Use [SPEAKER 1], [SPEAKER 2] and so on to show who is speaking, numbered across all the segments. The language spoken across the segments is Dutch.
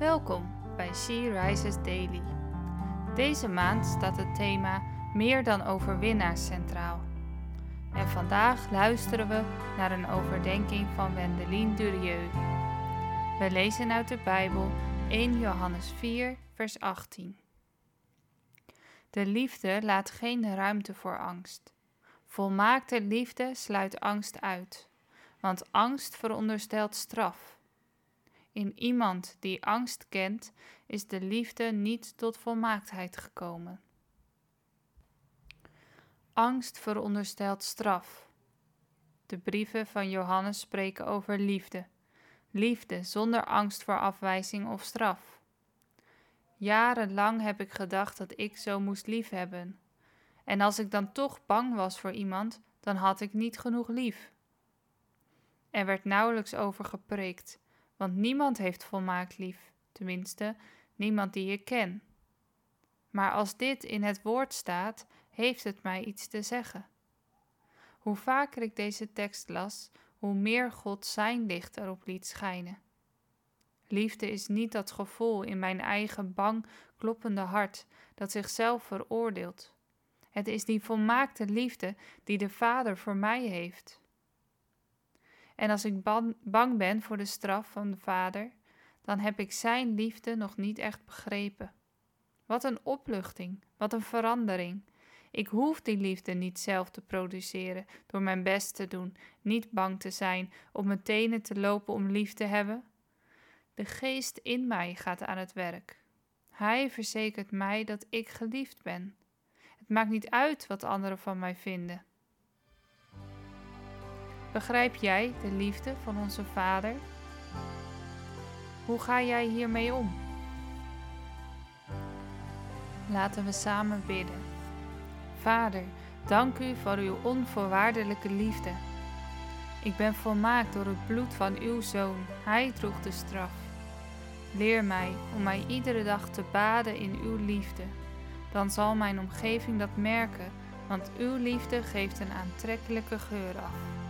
[SPEAKER 1] Welkom bij She Rises Daily. Deze maand staat het thema Meer dan overwinnaars centraal. En vandaag luisteren we naar een overdenking van Wendelin Durieux. We lezen uit de Bijbel 1 Johannes 4, vers 18. De liefde laat geen ruimte voor angst. Volmaakte liefde sluit angst uit, want angst veronderstelt straf. In iemand die angst kent, is de liefde niet tot volmaaktheid gekomen. Angst veronderstelt straf. De brieven van Johannes spreken over liefde. Liefde zonder angst voor afwijzing of straf. Jarenlang heb ik gedacht dat ik zo moest liefhebben. En als ik dan toch bang was voor iemand, dan had ik niet genoeg lief. Er werd nauwelijks over gepreekt want niemand heeft volmaakt lief, tenminste, niemand die ik ken. Maar als dit in het woord staat, heeft het mij iets te zeggen. Hoe vaker ik deze tekst las, hoe meer God zijn licht erop liet schijnen. Liefde is niet dat gevoel in mijn eigen bang kloppende hart dat zichzelf veroordeelt. Het is die volmaakte liefde die de Vader voor mij heeft. En als ik bang ben voor de straf van de Vader, dan heb ik Zijn liefde nog niet echt begrepen. Wat een opluchting, wat een verandering. Ik hoef die liefde niet zelf te produceren door mijn best te doen, niet bang te zijn, op mijn tenen te lopen om lief te hebben. De geest in mij gaat aan het werk. Hij verzekert mij dat ik geliefd ben. Het maakt niet uit wat anderen van mij vinden. Begrijp jij de liefde van onze Vader? Hoe ga jij hiermee om? Laten we samen bidden. Vader, dank u voor uw onvoorwaardelijke liefde. Ik ben volmaakt door het bloed van uw zoon. Hij droeg de straf. Leer mij om mij iedere dag te baden in uw liefde. Dan zal mijn omgeving dat merken, want uw liefde geeft een aantrekkelijke geur af.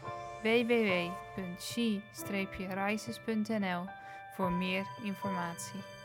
[SPEAKER 1] www.she-rises.nl voor meer informatie.